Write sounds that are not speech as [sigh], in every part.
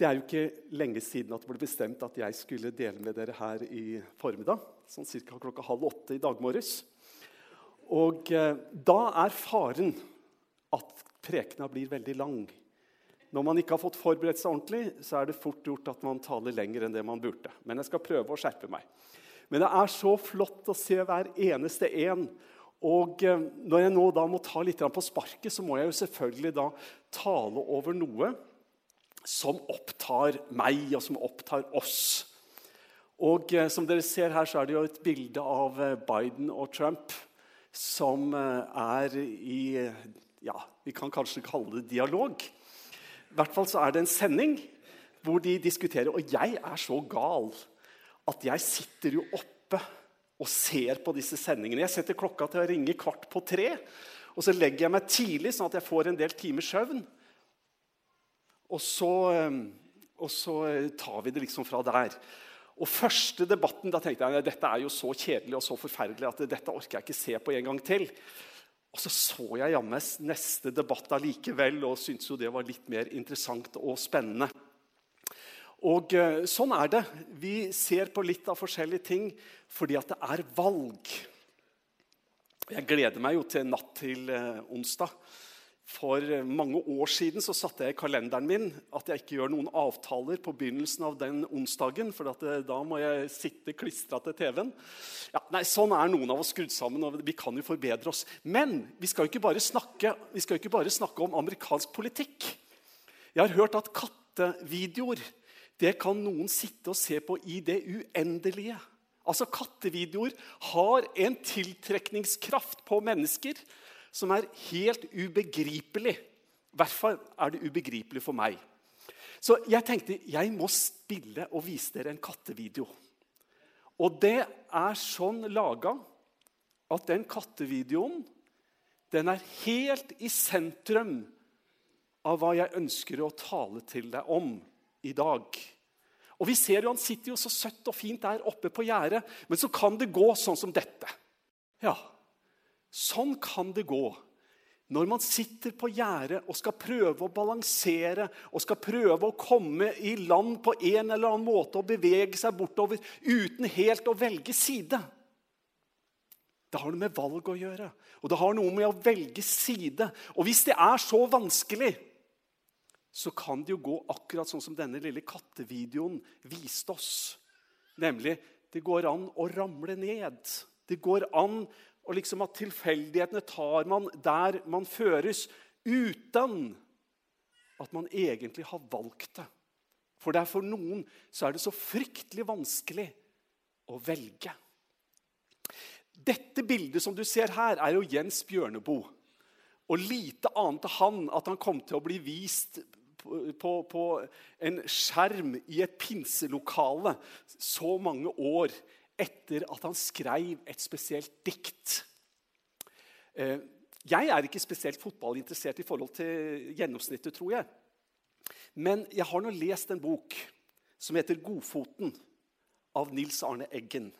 Det er jo ikke lenge siden at det ble bestemt at jeg skulle dele med dere her i formiddag. Sånn ca. klokka halv åtte i dag morges. Og eh, da er faren at prekena blir veldig lang. Når man ikke har fått forberedt seg ordentlig, så er det fort gjort at man taler lenger enn det man burde. Men jeg skal prøve å skjerpe meg. Men det er så flott å se hver eneste en. Og eh, når jeg nå da må ta litt på sparket, så må jeg jo selvfølgelig da tale over noe som opptar meg, og som opptar oss. Og eh, Som dere ser her, så er det jo et bilde av eh, Biden og Trump som eh, er i ja, Vi kan kanskje kalle det dialog. I hvert fall så er det en sending hvor de diskuterer. Og jeg er så gal at jeg sitter jo oppe og ser på disse sendingene. Jeg setter klokka til å ringe kvart på tre. Og så legger jeg meg tidlig, sånn at jeg får en del timers søvn. Og så, ehm, og så, eh, tar vi det liksom fra der. Og første debatten, da tenkte jeg dette er jo så kjedelig og så forferdelig at dette orker jeg ikke se på en gang til. Og så så jeg jammen neste debatt allikevel og syntes jo det var litt mer interessant og spennende. Og eh, sånn er det. Vi ser på litt av forskjellige ting fordi at det er valg. Jeg gleder meg jo til natt til eh, onsdag. For mange år siden så satte jeg i kalenderen min at jeg ikke gjør noen avtaler på begynnelsen av den onsdagen, for det, da må jeg sitte klistra til TV-en. Ja, nei, Sånn er noen av oss skrudd sammen, og vi kan jo forbedre oss. Men vi skal jo ikke bare snakke, ikke bare snakke om amerikansk politikk. Jeg har hørt at kattevideoer det kan noen sitte og se på i det uendelige. Altså Kattevideoer har en tiltrekningskraft på mennesker som er helt ubegripelig. I hvert fall er det ubegripelig for meg. Så jeg tenkte jeg må spille og vise dere en kattevideo. Og det er sånn laga at den kattevideoen den er helt i sentrum av hva jeg ønsker å tale til deg om i dag. Og vi ser jo Han sitter jo så søtt og fint der oppe på gjerdet, men så kan det gå sånn som dette. Ja, Sånn kan det gå når man sitter på gjerdet og skal prøve å balansere og skal prøve å komme i land på en eller annen måte og bevege seg bortover uten helt å velge side. Det har noe med valg å gjøre, og det har noe med å velge side. Og hvis det er så vanskelig, så kan det jo gå akkurat sånn som denne lille kattevideoen viste oss. Nemlig det går an å ramle ned. Det går an og liksom at tilfeldighetene tar man der man føres, uten at man egentlig har valgt det. For det er for noen så er det så fryktelig vanskelig å velge. Dette bildet som du ser her, er jo Jens Bjørneboe. Og lite ante han at han kom til å bli vist på, på, en skjerm i et pinselokale så mange år etter at han skrev et spesielt dikt. Eh, jeg er ikke spesielt fotballinteressert i forhold til gjennomsnittet, tror jeg. Men jeg har nå lest en bok som heter 'Godfoten' av Nils Arne Eggen.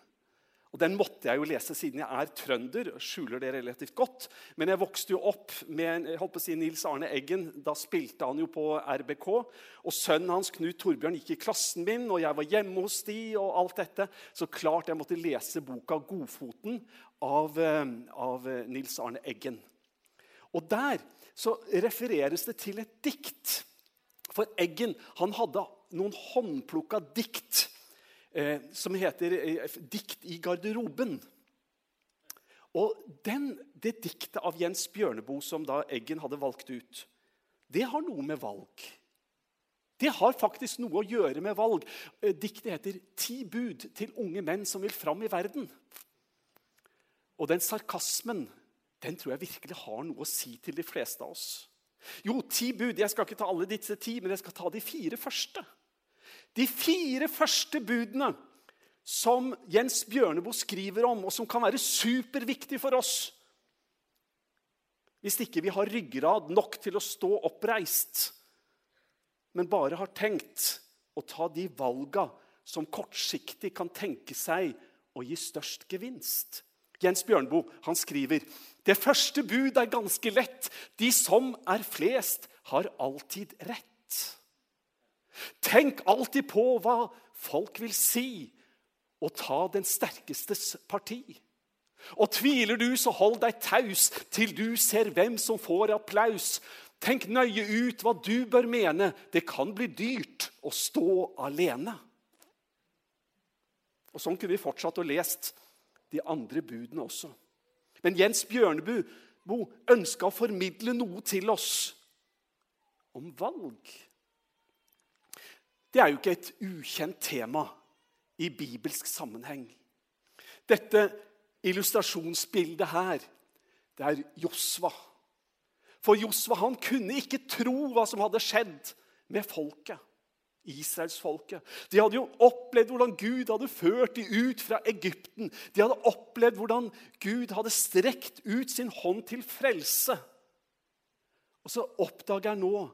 Og Den måtte jeg jo lese siden jeg er trønder. skjuler det relativt godt. Men jeg vokste jo opp med jeg holdt på å si, Nils Arne Eggen. Da spilte han jo på RBK. Og Sønnen hans Knut Torbjørn gikk i klassen min, og jeg var hjemme hos de, og alt dette. Så klart jeg måtte lese boka 'Godfoten' av, eh, av Nils Arne Eggen. Og Der så refereres det til et dikt. For Eggen han hadde noen håndplukka dikt eh, som heter eh, 'Dikt i garderoben'. Og den, Det diktet av Jens Bjørneboe som da Eggen hadde valgt ut, det har noe med valg Det har faktisk noe å gjøre med valg. Eh, diktet heter 'Ti bud til unge menn som vil fram i verden'. Og den sarkasmen den tror jeg virkelig har noe å si til de fleste av oss. Jo, ti bud. Jeg skal ikke ta alle disse ti, men jeg skal ta de fire første. De fire første budene som Jens Bjørneboe skriver om, og som kan være superviktige for oss hvis ikke vi har ryggrad nok til å stå oppreist, men bare har tenkt å ta de valga som kortsiktig kan tenke seg å gi størst gevinst. Jens Bjørnboe han skriver det første bud er ganske lett. De som er flest, har alltid rett. Tenk alltid på hva folk vil si, og ta den sterkestes parti. Og tviler du, så hold deg taus til du ser hvem som får applaus. Tenk nøye ut hva du bør mene. Det kan bli dyrt å stå alene. Og Sånn kunne vi fortsatt og lest de andre budene også. Men Jens Bjørneboe ønska å formidle noe til oss om valg. Det er jo ikke et ukjent tema i bibelsk sammenheng. Dette illustrasjonsbildet her, det er Josva. For Josva han kunne ikke tro hva som hadde skjedd med folket. Israelsfolket. De hadde jo opplevd hvordan Gud hadde ført dem ut fra Egypten. De hadde opplevd hvordan Gud hadde strekt ut sin hånd til frelse. Og så oppdager han nå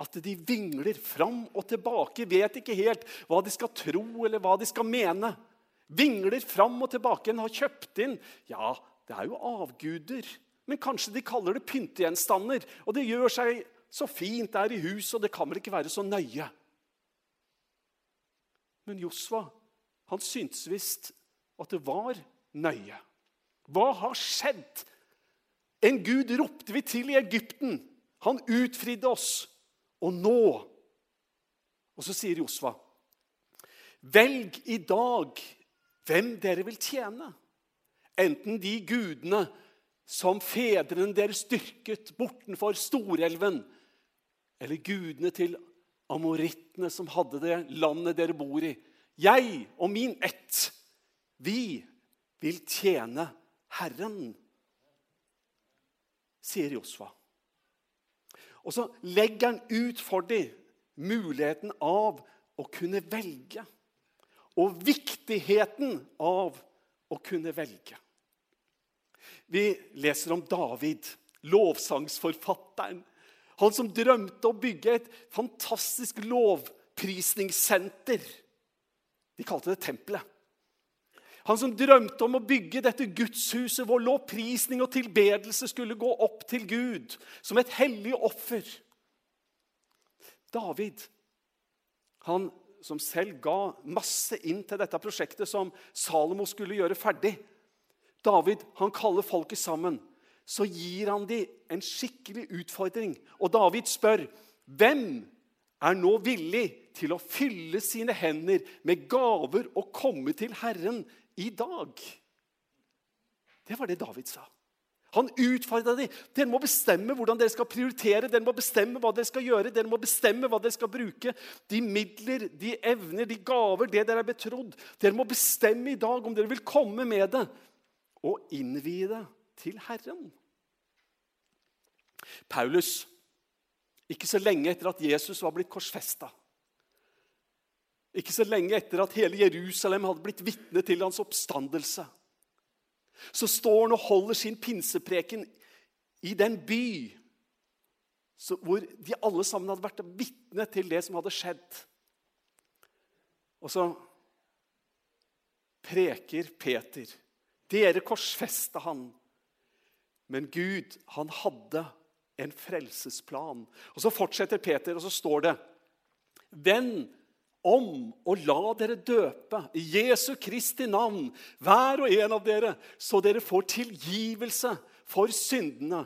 at de vingler fram og tilbake, vet ikke helt hva de skal tro eller hva de skal mene. Vingler fram og tilbake. En har kjøpt inn Ja, det er jo avguder. Men kanskje de kaller det pyntegjenstander. Og det gjør seg så fint der i huset, og det kan vel ikke være så nøye. Men Josva han syntes visst at det var nøye. Hva har skjedd? En gud ropte vi til i Egypten. Han utfridde oss. Og nå Og så sier Josva, velg i dag hvem dere vil tjene. Enten de gudene som fedrene deres dyrket bortenfor Storelven, eller gudene til amorittene som hadde det landet dere bor i. Jeg og min ett, vi vil tjene Herren, sier Josfa. Og så legger han ut for dem muligheten av å kunne velge. Og viktigheten av å kunne velge. Vi leser om David, lovsangsforfatteren. Han som drømte å bygge et fantastisk lovprisningssenter. De kalte det tempelet. Han som drømte om å bygge dette gudshuset hvor lovprisning og tilbedelse skulle gå opp til Gud som et hellig offer. David, han som selv ga masse inn til dette prosjektet som Salomo skulle gjøre ferdig. David han kaller folket sammen. Så gir han dem en skikkelig utfordring. Og David spør hvem er nå villig til å fylle sine hender med gaver og komme til Herren i dag. Det var det David sa. Han utfordra dem. Dere må bestemme hvordan dere skal prioritere. Dere må bestemme hva dere skal gjøre, dere må bestemme hva dere skal bruke. De midler, de evner, de gaver, det dere er betrodd. Dere må bestemme i dag om dere vil komme med det og innvie det til Herren. Paulus, ikke så lenge etter at Jesus var blitt korsfesta ikke så lenge etter at hele Jerusalem hadde blitt vitne til hans oppstandelse. Så står han og holder sin pinsepreken i den by hvor de alle sammen hadde vært vitne til det som hadde skjedd. Og så preker Peter. Dere korsfesta han. Men Gud, han hadde en frelsesplan. Og Så fortsetter Peter, og så står det Venn om å la dere døpe i Jesu Kristi navn, hver og en av dere, så dere får tilgivelse for syndene,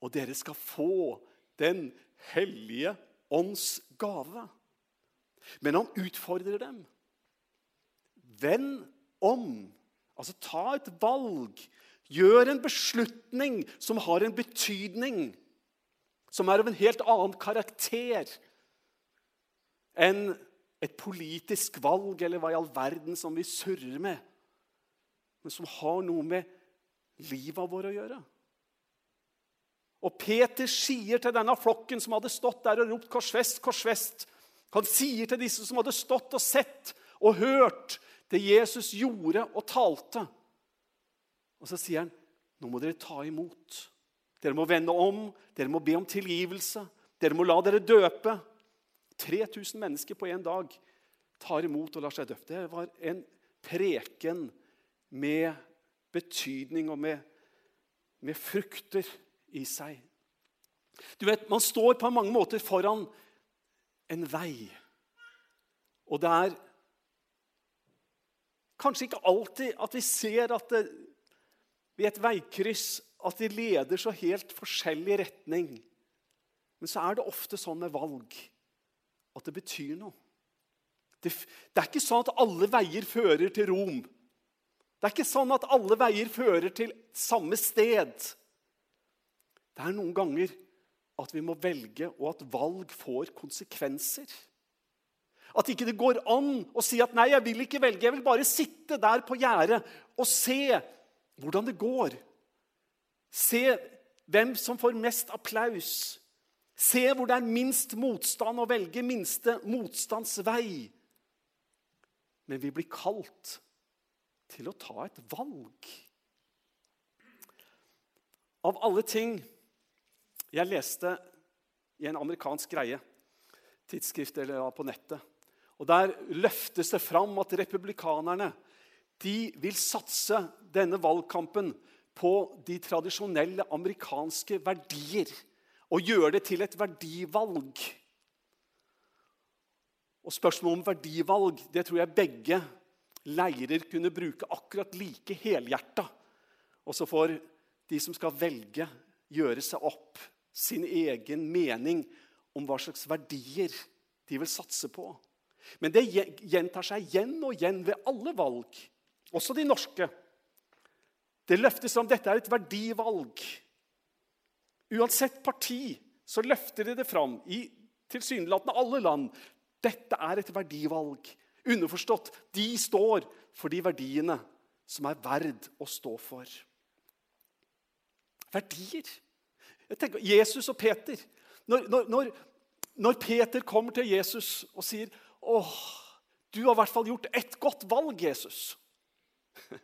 og dere skal få Den hellige ånds gave. Men han utfordrer dem. Venn om. Altså ta et valg. Gjør en beslutning som har en betydning, som er av en helt annen karakter enn et politisk valg eller hva i all verden som vi surrer med, men som har noe med livet vårt å gjøre. Og Peter sier til denne flokken som hadde stått der og ropt 'Korsfest, korsfest' Han sier til disse som hadde stått og sett og hørt det Jesus gjorde og talte. Og så sier han, 'Nå må dere ta imot.' Dere må vende om, dere må be om tilgivelse. Dere må la dere døpe. 3000 mennesker på én dag tar imot og lar seg døpe. Det var en preken med betydning og med, med frukter i seg. Du vet, Man står på mange måter foran en vei. Og det er kanskje ikke alltid at vi ser at det, ved et veikryss at de leder så helt forskjellig retning. Men så er det ofte sånn med valg at det betyr noe. Det, det, er ikke sånn at alle veier fører til Rom. Det er ikke sånn at alle veier fører til samme sted. Det er noen ganger at vi må velge, og at valg får konsekvenser. At ikke det går an å si at 'nei, jeg vil ikke velge', jeg vil bare sitte der på gjerdet og se hvordan det går. Se hvem som får mest applaus. Se hvor det er minst motstand, og velge minste motstands vei. Men vi blir kalt til å ta et valg. Av alle ting jeg leste i en amerikansk greie, tidsskrift eller på nettet, og Der løftes det fram at republikanerne de vil satse denne valgkampen på de tradisjonelle amerikanske verdier og gjøre det til et verdivalg. Og Spørsmålet om verdivalg det tror jeg begge leirer kunne bruke akkurat like helhjerta. Og så får de som skal velge, gjøre seg opp sin egen mening om hva slags verdier de vil satse på. Men det gjentar seg igjen og igjen ved alle valg, også de norske. Det løftes som dette er et verdivalg. Uansett parti så løfter de det fram i tilsynelatende alle land. Dette er et verdivalg. Underforstått de står for de verdiene som er verd å stå for. Verdier. Jeg tenker, Jesus og Peter. Når, når, når Peter kommer til Jesus og sier Åh, du har i hvert fall gjort ett godt valg, Jesus. [laughs]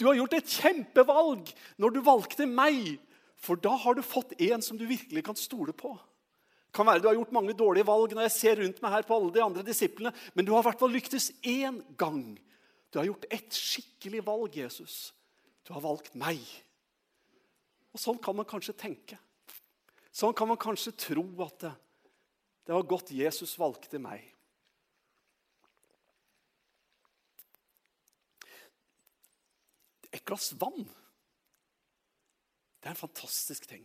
Du har gjort et kjempevalg når du valgte meg, for da har du fått en som du virkelig kan stole på. Kan være du har gjort mange dårlige valg når jeg ser rundt meg her på alle de andre disiplene, men du har i hvert fall lyktes én gang. Du har gjort et skikkelig valg, Jesus. Du har valgt meg. Og Sånn kan man kanskje tenke. Sånn kan man kanskje tro at det, det var godt Jesus valgte meg. Et glass vann det er en fantastisk ting.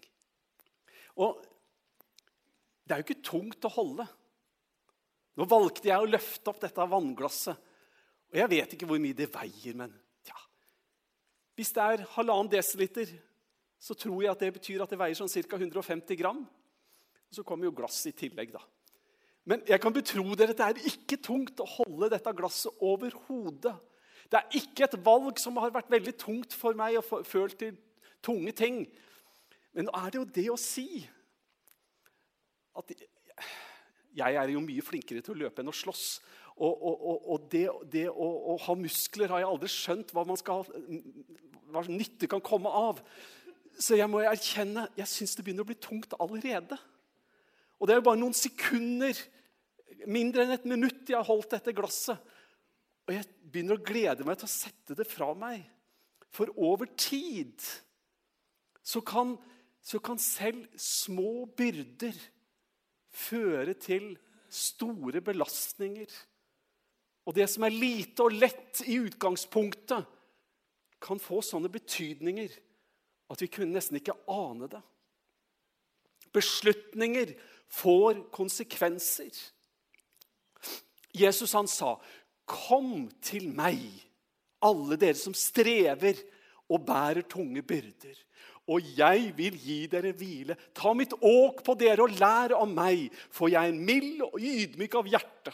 Og det er jo ikke tungt å holde. Nå valgte jeg å løfte opp dette vannglasset. Og jeg vet ikke hvor mye det veier, men ja. Hvis det er halvannen desiliter, så tror jeg at det betyr at det veier sånn ca. 150 gram. Og så kommer jo glasset i tillegg, da. Men jeg kan betro dere at det er ikke tungt å holde dette glasset over hodet. Det er ikke et valg som har vært veldig tungt for meg og følt til tunge ting. Men nå er det jo det å si at Jeg er jo mye flinkere til å løpe enn å slåss. Og, og, og det, det å, å, ha muskler har jeg aldri skjønt hva, man skal, hva nytte kan komme av. Så jeg må erkjenne jeg syns det begynner å bli tungt allerede. Og det er jo bare noen sekunder, mindre enn et minutt, jeg har holdt dette glasset. Og jeg begynner å glede meg til å sette det fra meg. For over tid så kan, så kan selv små byrder føre til store belastninger. Og det som er lite og lett i utgangspunktet, kan få sånne betydninger at vi kunne nesten ikke ane det. Beslutninger får konsekvenser. Jesus han sa, 'Kom til meg, alle dere som strever og bærer tunge byrder.' Og jeg vil gi dere hvile. Ta mitt åk på dere og lær av meg, for jeg er mild og ydmyk av hjerte.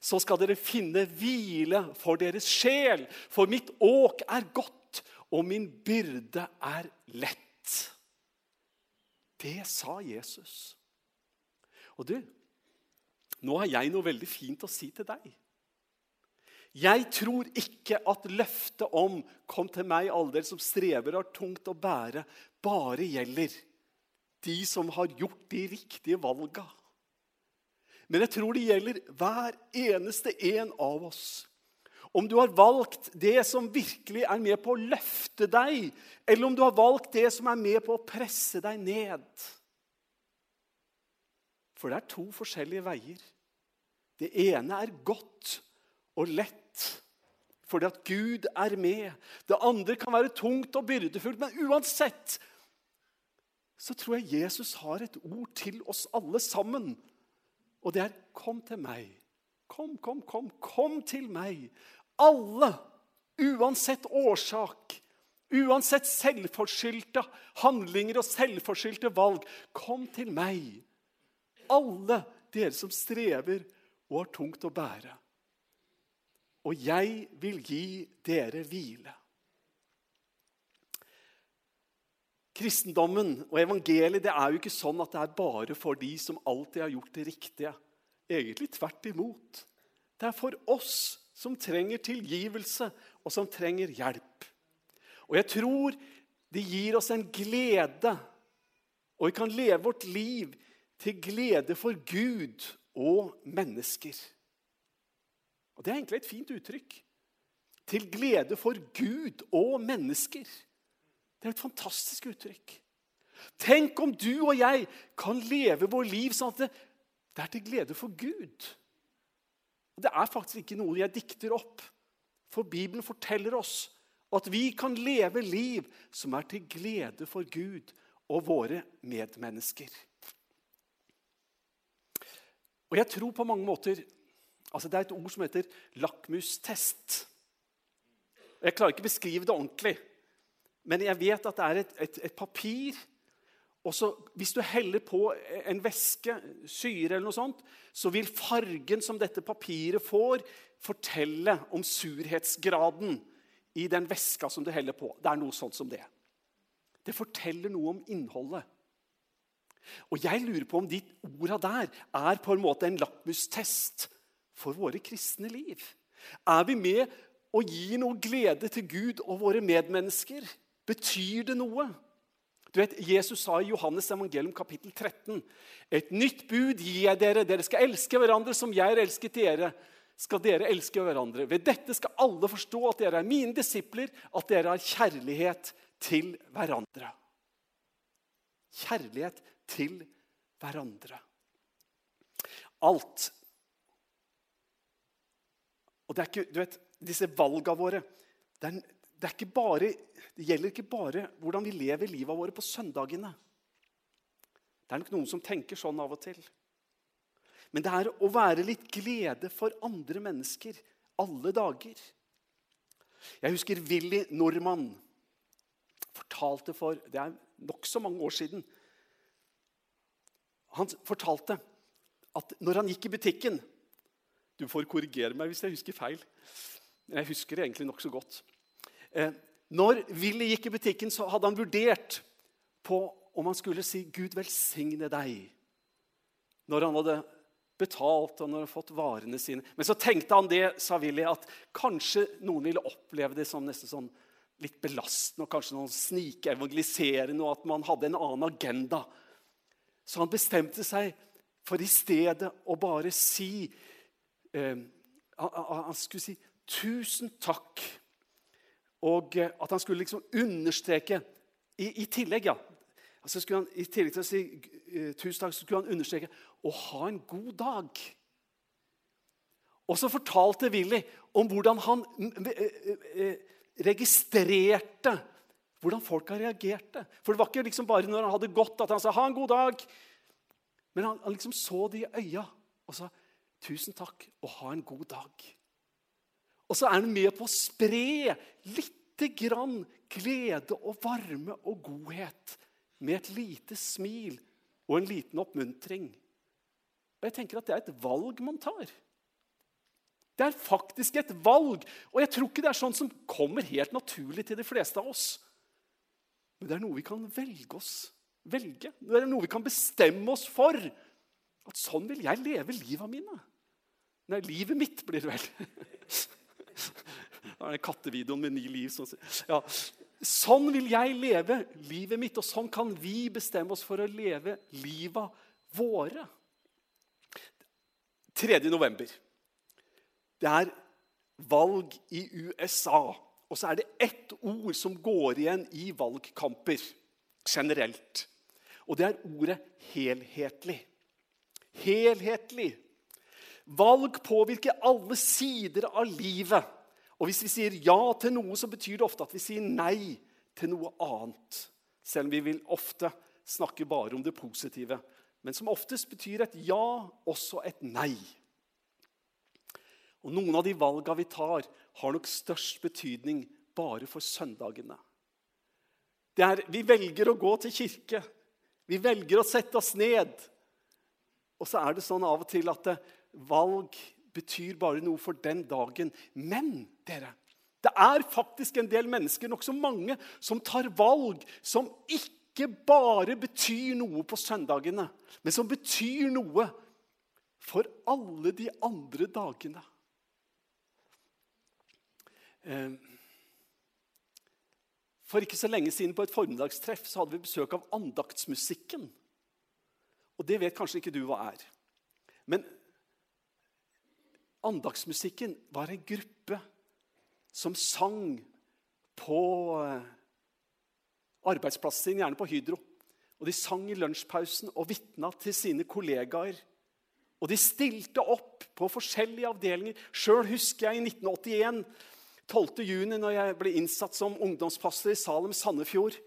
Så skal dere finne hvile for deres sjel, for mitt åk er godt, og min byrde er lett. Det sa Jesus. Og du, nå har jeg noe veldig fint å si til deg. Jeg tror ikke at løftet om 'Kom til meg, alle dere som strever og har tungt å bære', bare gjelder de som har gjort de riktige valga. Men jeg tror det gjelder hver eneste en av oss. Om du har valgt det som virkelig er med på å løfte deg, eller om du har valgt det som er med på å presse deg ned. For det er to forskjellige veier. Det ene er godt og lett fordi at Gud er med. Det andre kan være tungt og byrdefullt, men uansett så tror jeg Jesus har et ord til oss alle sammen. Og det er 'kom til meg'. Kom, kom, kom, kom til meg. Alle, uansett årsak, uansett selvforskyldte handlinger og selvforskyldte valg, kom til meg. Alle dere som strever og har tungt å bære og jeg vil gi dere hvile. Kristendommen og evangeliet det er jo ikke sånn at det er bare for de som alltid har gjort det riktige. Egentlig tvert imot. Det er for oss som trenger tilgivelse, og som trenger hjelp. Og jeg tror det gir oss en glede, og vi kan leve vårt liv til glede for Gud og mennesker. Og Det er egentlig et fint uttrykk. Til glede for Gud og mennesker. Det er et fantastisk uttrykk. Tenk om du og jeg kan leve vår liv sånn at det, det er til glede for Gud. Det er faktisk ikke noe jeg dikter opp, for Bibelen forteller oss at vi kan leve liv som er til glede for Gud og våre medmennesker. Og jeg tror på mange måter Altså, det er et ord som heter lakmustest. Jeg klarer ikke å beskrive det ordentlig, men jeg vet at det er et, et, et papir. Og så, Hvis du heller på en væske, syre eller noe sånt, så vil fargen som dette papiret får, fortelle om surhetsgraden i den væska som du heller på. Det er noe sånt som det. Det forteller noe om innholdet. Og jeg lurer på om de orda der er på en måte en lakmustest for våre kristne liv? Er vi med og gir noe glede til Gud og våre medmennesker? Betyr det noe? Du vet, Jesus sa i Johannes evangelium kapittel 13.: Et nytt bud gir jeg dere. Dere skal elske hverandre som jeg har elsket dere. Skal dere elske hverandre. Ved dette skal alle forstå at dere er mine disipler, at dere har kjærlighet til hverandre. Kjærlighet til hverandre. Alt og det, er ikke, du vet, disse valgene våre det, er, det, bare, det gjelder ikke bare hvordan vi lever livet våre på søndagene. Det er nok noen som tenker sånn av og til. Men det er å være litt glede for andre mennesker alle dager. Jeg husker Willy Normann fortalte for Det er nokså mange år siden. Han fortalte at når han gikk i butikken du får korrigere meg hvis jeg husker feil. Jeg husker det egentlig nokså godt. Eh, når Willy gikk i butikken, så hadde han vurdert på om han skulle si 'Gud velsigne deg' når han hadde betalt og når han hadde fått varene sine. Men så tenkte han det, sa Willy, at kanskje noen ville oppleve det som nesten sånn litt belastende og kanskje noen snikevangeliserende, og at man hadde en annen agenda. Så han bestemte seg for i stedet å bare si eh, Han skulle si 'tusen takk'. Og eh, at han skulle liksom understreke I, i tillegg, ja. Altså han, I tillegg til å si uh, 'tusen takk', så skulle han understreke 'å ha en god dag'. Og så fortalte Willy om hvordan han uh, registrerte hvordan folk har reagerte. For det var ikke liksom bare når han hadde gått, at han sa 'ha en god dag'. Men han, han liksom så det i øya og sa 'Tusen takk, og ha en god dag'. Og så er han med på å spre lite grann glede og varme og godhet med et lite smil og en liten oppmuntring. Og jeg tenker at Det er et valg man tar. Det er faktisk et valg. Og jeg tror ikke det er sånn som kommer helt naturlig til de fleste av oss. Men det er noe vi kan velge oss. Velge. Det er noe vi kan bestemme oss for. At sånn vil jeg leve livet mine. Nei, livet mitt blir det vel. [laughs] Det er det kattevideoen med ni liv. Sånn, ja. sånn vil jeg leve livet mitt, og sånn kan vi bestemme oss for å leve livet våre. 3. november. Det er valg i USA. Og så er det ett ord som går igjen i valgkamper generelt. Og det er ordet helhetlig. Helhetlig. Valg påvirker alle sider av livet. Og hvis vi sier ja til noe, så betyr det ofte at vi sier nei til noe annet. Selv om vi vil ofte snakke bare om det positive. Men som oftest betyr et ja også et nei. Og Noen av de valga vi tar, har nok størst betydning bare for søndagene. Er, vi velger å gå til kirke. Vi velger å sette oss ned. Og så er det sånn av og til at det, valg betyr bare noe for den dagen. Men dere, det er faktisk en del mennesker, nokså mange, som tar valg som ikke bare betyr noe på søndagene, men som betyr noe for alle de andre dagene. Eh, for ikke så lenge siden på et formiddagstreff så hadde vi besøk av andaktsmusikken. Og det vet kanskje ikke du hva er. Men andaktsmusikken var en gruppe som sang på eh, arbeidsplassen sin, gjerne på Hydro. Og De sang i lunsjpausen og vitna til sine kollegaer. Og de stilte opp på forskjellige avdelinger. Sjøl husker jeg i 1981 12. juni, når jeg ble innsatt som ungdomspastor i Salem Sandefjord.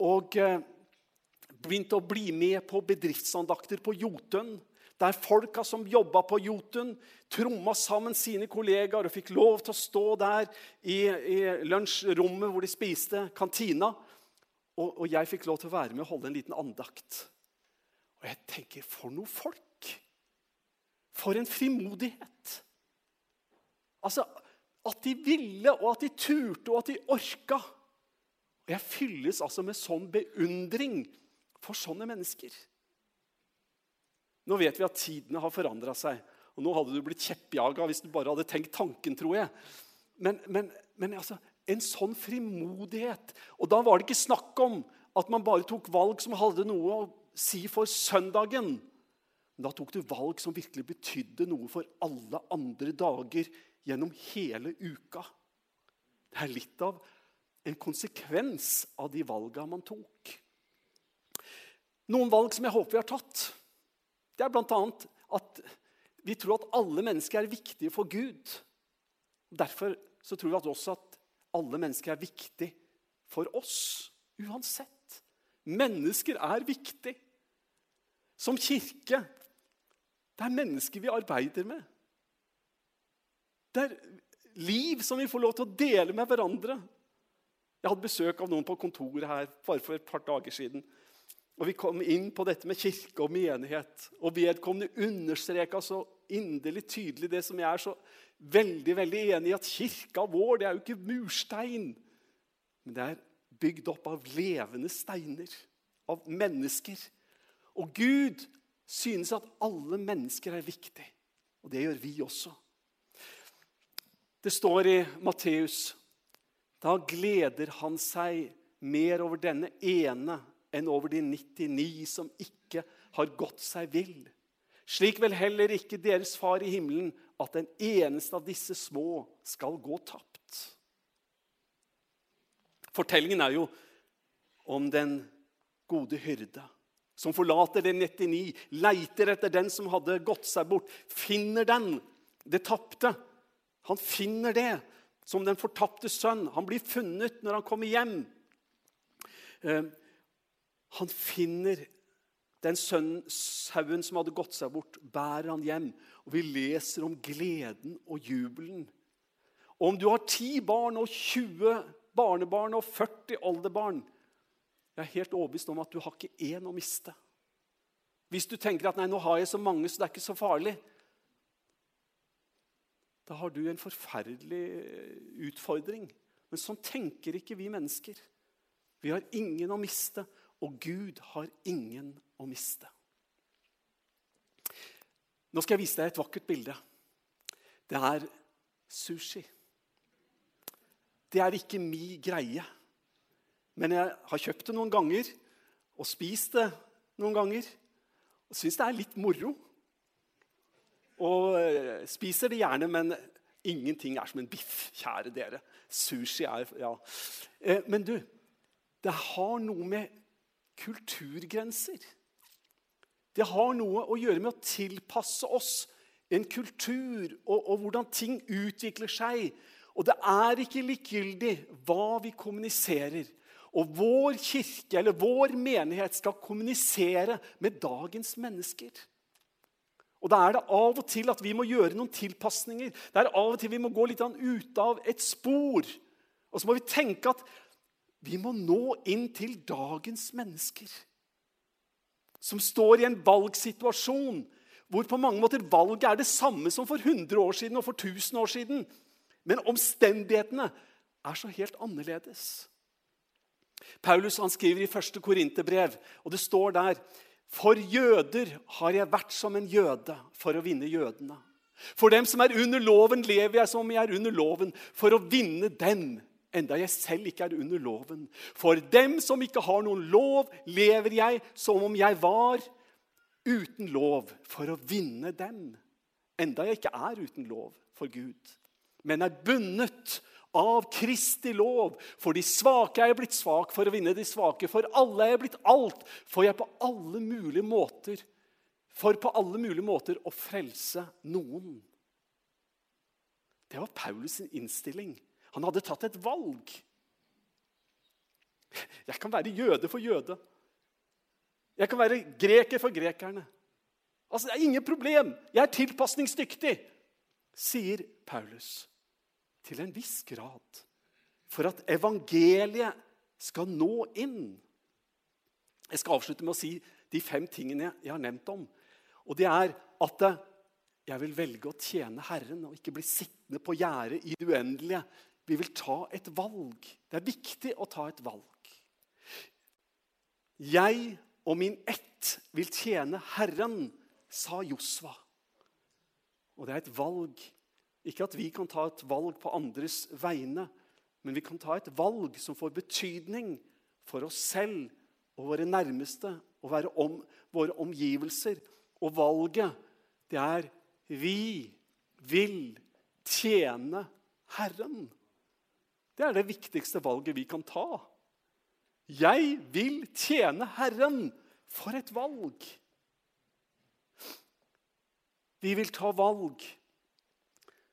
Og eh, begynte å bli med på bedriftsandakter på Jotun. Der folka som jobba på Jotun, tromma sammen sine kollegaer og fikk lov til å stå der i, i lunsjrommet hvor de spiste, kantina. Og, og, jeg fikk lov til å være med og holde en liten andakt. Og jeg tenker, for noe folk! For en frimodighet! Altså, at de ville, og at de turte, og at de orka. Og jeg fylles altså med sånn beundring for sånne mennesker. Nå vet vi at tidene har forandra seg. Og nå hadde du blitt kjeppjaga hvis du bare hadde tenkt tanken, tror jeg. Men, men, men altså, en sånn frimodighet. Og da var det ikke snakk om at man bare tok valg som hadde noe å si for søndagen. Men da tok du valg som virkelig betydde noe for alle andre dager gjennom hele uka. Det er litt av en konsekvens av de valga man tok. Noen valg som jeg håper vi har tatt, det er bl.a. at vi tror at alle mennesker er viktige for Gud. Derfor så tror vi at også at alle mennesker er viktige for oss, uansett. Mennesker er viktig. Som kirke det er mennesker vi arbeider med. Det er liv som vi får lov til å dele med hverandre. Jeg hadde besøk av noen på kontoret her bare for et par dager siden. Og Vi kom inn på dette med kirke og menighet. Og vedkommende understreka så inderlig tydelig det som jeg er så veldig veldig enig i, at kirka vår det er jo ikke murstein. Men det er bygd opp av levende steiner, av mennesker. Og Gud synes at alle mennesker er viktig. Og det gjør vi også. Det står i Matteus da gleder han seg mer over denne ene enn over de 99 som ikke har gått seg vill. Slik vel heller ikke deres far i himmelen at den eneste av disse små skal gå tapt. Fortellingen er jo om den gode hyrde som forlater den 99, leiter etter den som hadde gått seg bort, finner den, det tapte han finner det som den fortapte sønn. Han blir funnet når han kommer hjem. Han finner den sønnen, sauen som hadde gått seg bort, bærer han hjem. Og vi leser om gleden og jubelen. Og om du har ti barn og 20 barnebarn og 40 oldebarn Jeg er helt overbevist om at du har ikke én å miste. Hvis du tenker at nei, nå har jeg så mange, så det er ikke så farlig, da har du en forferdelig eh, utfordring. Men sånn tenker ikke vi mennesker. Vi har ingen å miste, og Gud har ingen å miste. Nå skal jeg vise deg et vakkert bilde. Det er sushi. Det er ikke mi greie. Men jeg har kjøpt det noen ganger og spist det noen ganger. Og syns det er litt moro. Og eh, spiser det gjerne, men ingenting er som en biff, kjære dere. Sushi er Ja. Eh, men du, det har noe med kulturgrenser Det har noe å gjøre med å tilpasse oss en kultur og, og hvordan ting utvikler seg. Og det er ikke likegyldig hva vi kommuniserer. Og vår kirke eller vår menighet skal kommunisere med dagens mennesker. Og Da er det av og til at vi må gjøre noen tilpasninger. Det er av og til vi må gå litt ut av et spor. Og så må vi tenke at vi må nå inn til dagens mennesker. Som står i en valgsituasjon hvor på mange måter valget er det samme som for 100 år siden og for 1000 år siden. Men omstendighetene er så helt annerledes. Paulus han skriver i første Korinterbrev, og det står der For jøder har jeg vært som en jøde for å vinne jødene. For dem som er under loven, lever jeg som jeg er under loven, for å vinne dem, enda jeg selv ikke er under loven. For dem som ikke har noen lov, lever jeg som om jeg var uten lov, for å vinne dem, enda jeg ikke er uten lov for Gud, men er bundet av Kristi lov. For de svake er jeg blitt svak for å vinne de svake. For alle er jeg blitt alt, for jeg på alle mulige måter For på alle mulige måter å frelse noen. Det var Paulus' innstilling. Han hadde tatt et valg. Jeg kan være jøde for jøde. Jeg kan være greker for grekerne. Altså, Det er ingen problem. Jeg er tilpasningsdyktig, sier Paulus til en viss grad for at evangeliet skal nå inn. Jeg skal avslutte med å si de fem tingene jeg har nevnt om. Og det er at jeg vil velge å tjene Herren og ikke bli sittende på gjerdet i det uendelige. Vi vil ta et valg. Det er viktig å ta et valg. Jeg og min ett vil tjene Herren, sa Josva. Og det er et valg ikke at vi kan ta et valg på andres vegne, men vi kan ta et valg som får betydning for oss selv og våre nærmeste og om, våre omgivelser. Og valget, det er vi vil tjene Herren. Det er det viktigste valget vi kan ta. Jeg vil tjene Herren. For et valg! Vi vil ta valg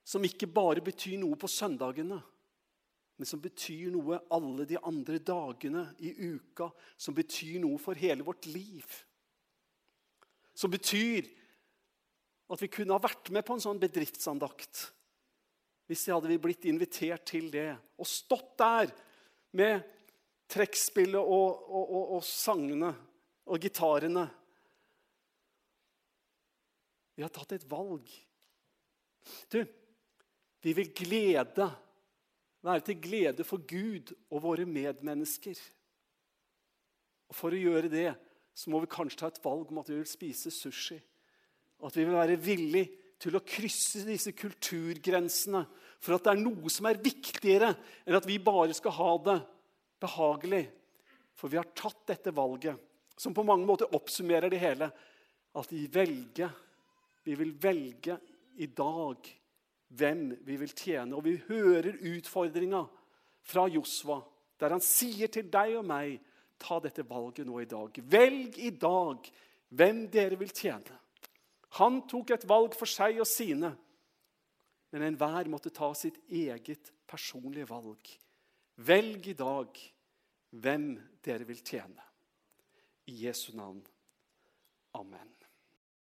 som ikke bare betyr noe på søndagene, men som betyr noe alle de andre dagene i uka, som betyr noe for hele vårt liv. Som betyr at vi kunne ha vært med på en sånn bedriftsandakt hvis vi hadde blitt invitert til det, og stått der med trekkspillet og, og, og, og sangene og gitarene. Vi har tatt et valg. Du, vi vil glede, være til glede for Gud og våre medmennesker. Og For å gjøre det så må vi kanskje ta et valg om at vi vil spise sushi. Og At vi vil være villig til å krysse disse kulturgrensene for at det er noe som er viktigere enn at vi bare skal ha det behagelig. For vi har tatt dette valget, som på mange måter oppsummerer det hele. At vi velger, vi vil velge i dag hvem vi vil tjene. Og vi hører utfordringa fra Josva, der han sier til deg og meg ta dette valget nå i dag. Velg i dag hvem dere vil tjene. Han tok et valg for seg og sine, men enhver måtte ta sitt eget personlige valg. Velg i dag hvem dere vil tjene. I Jesu navn. Amen.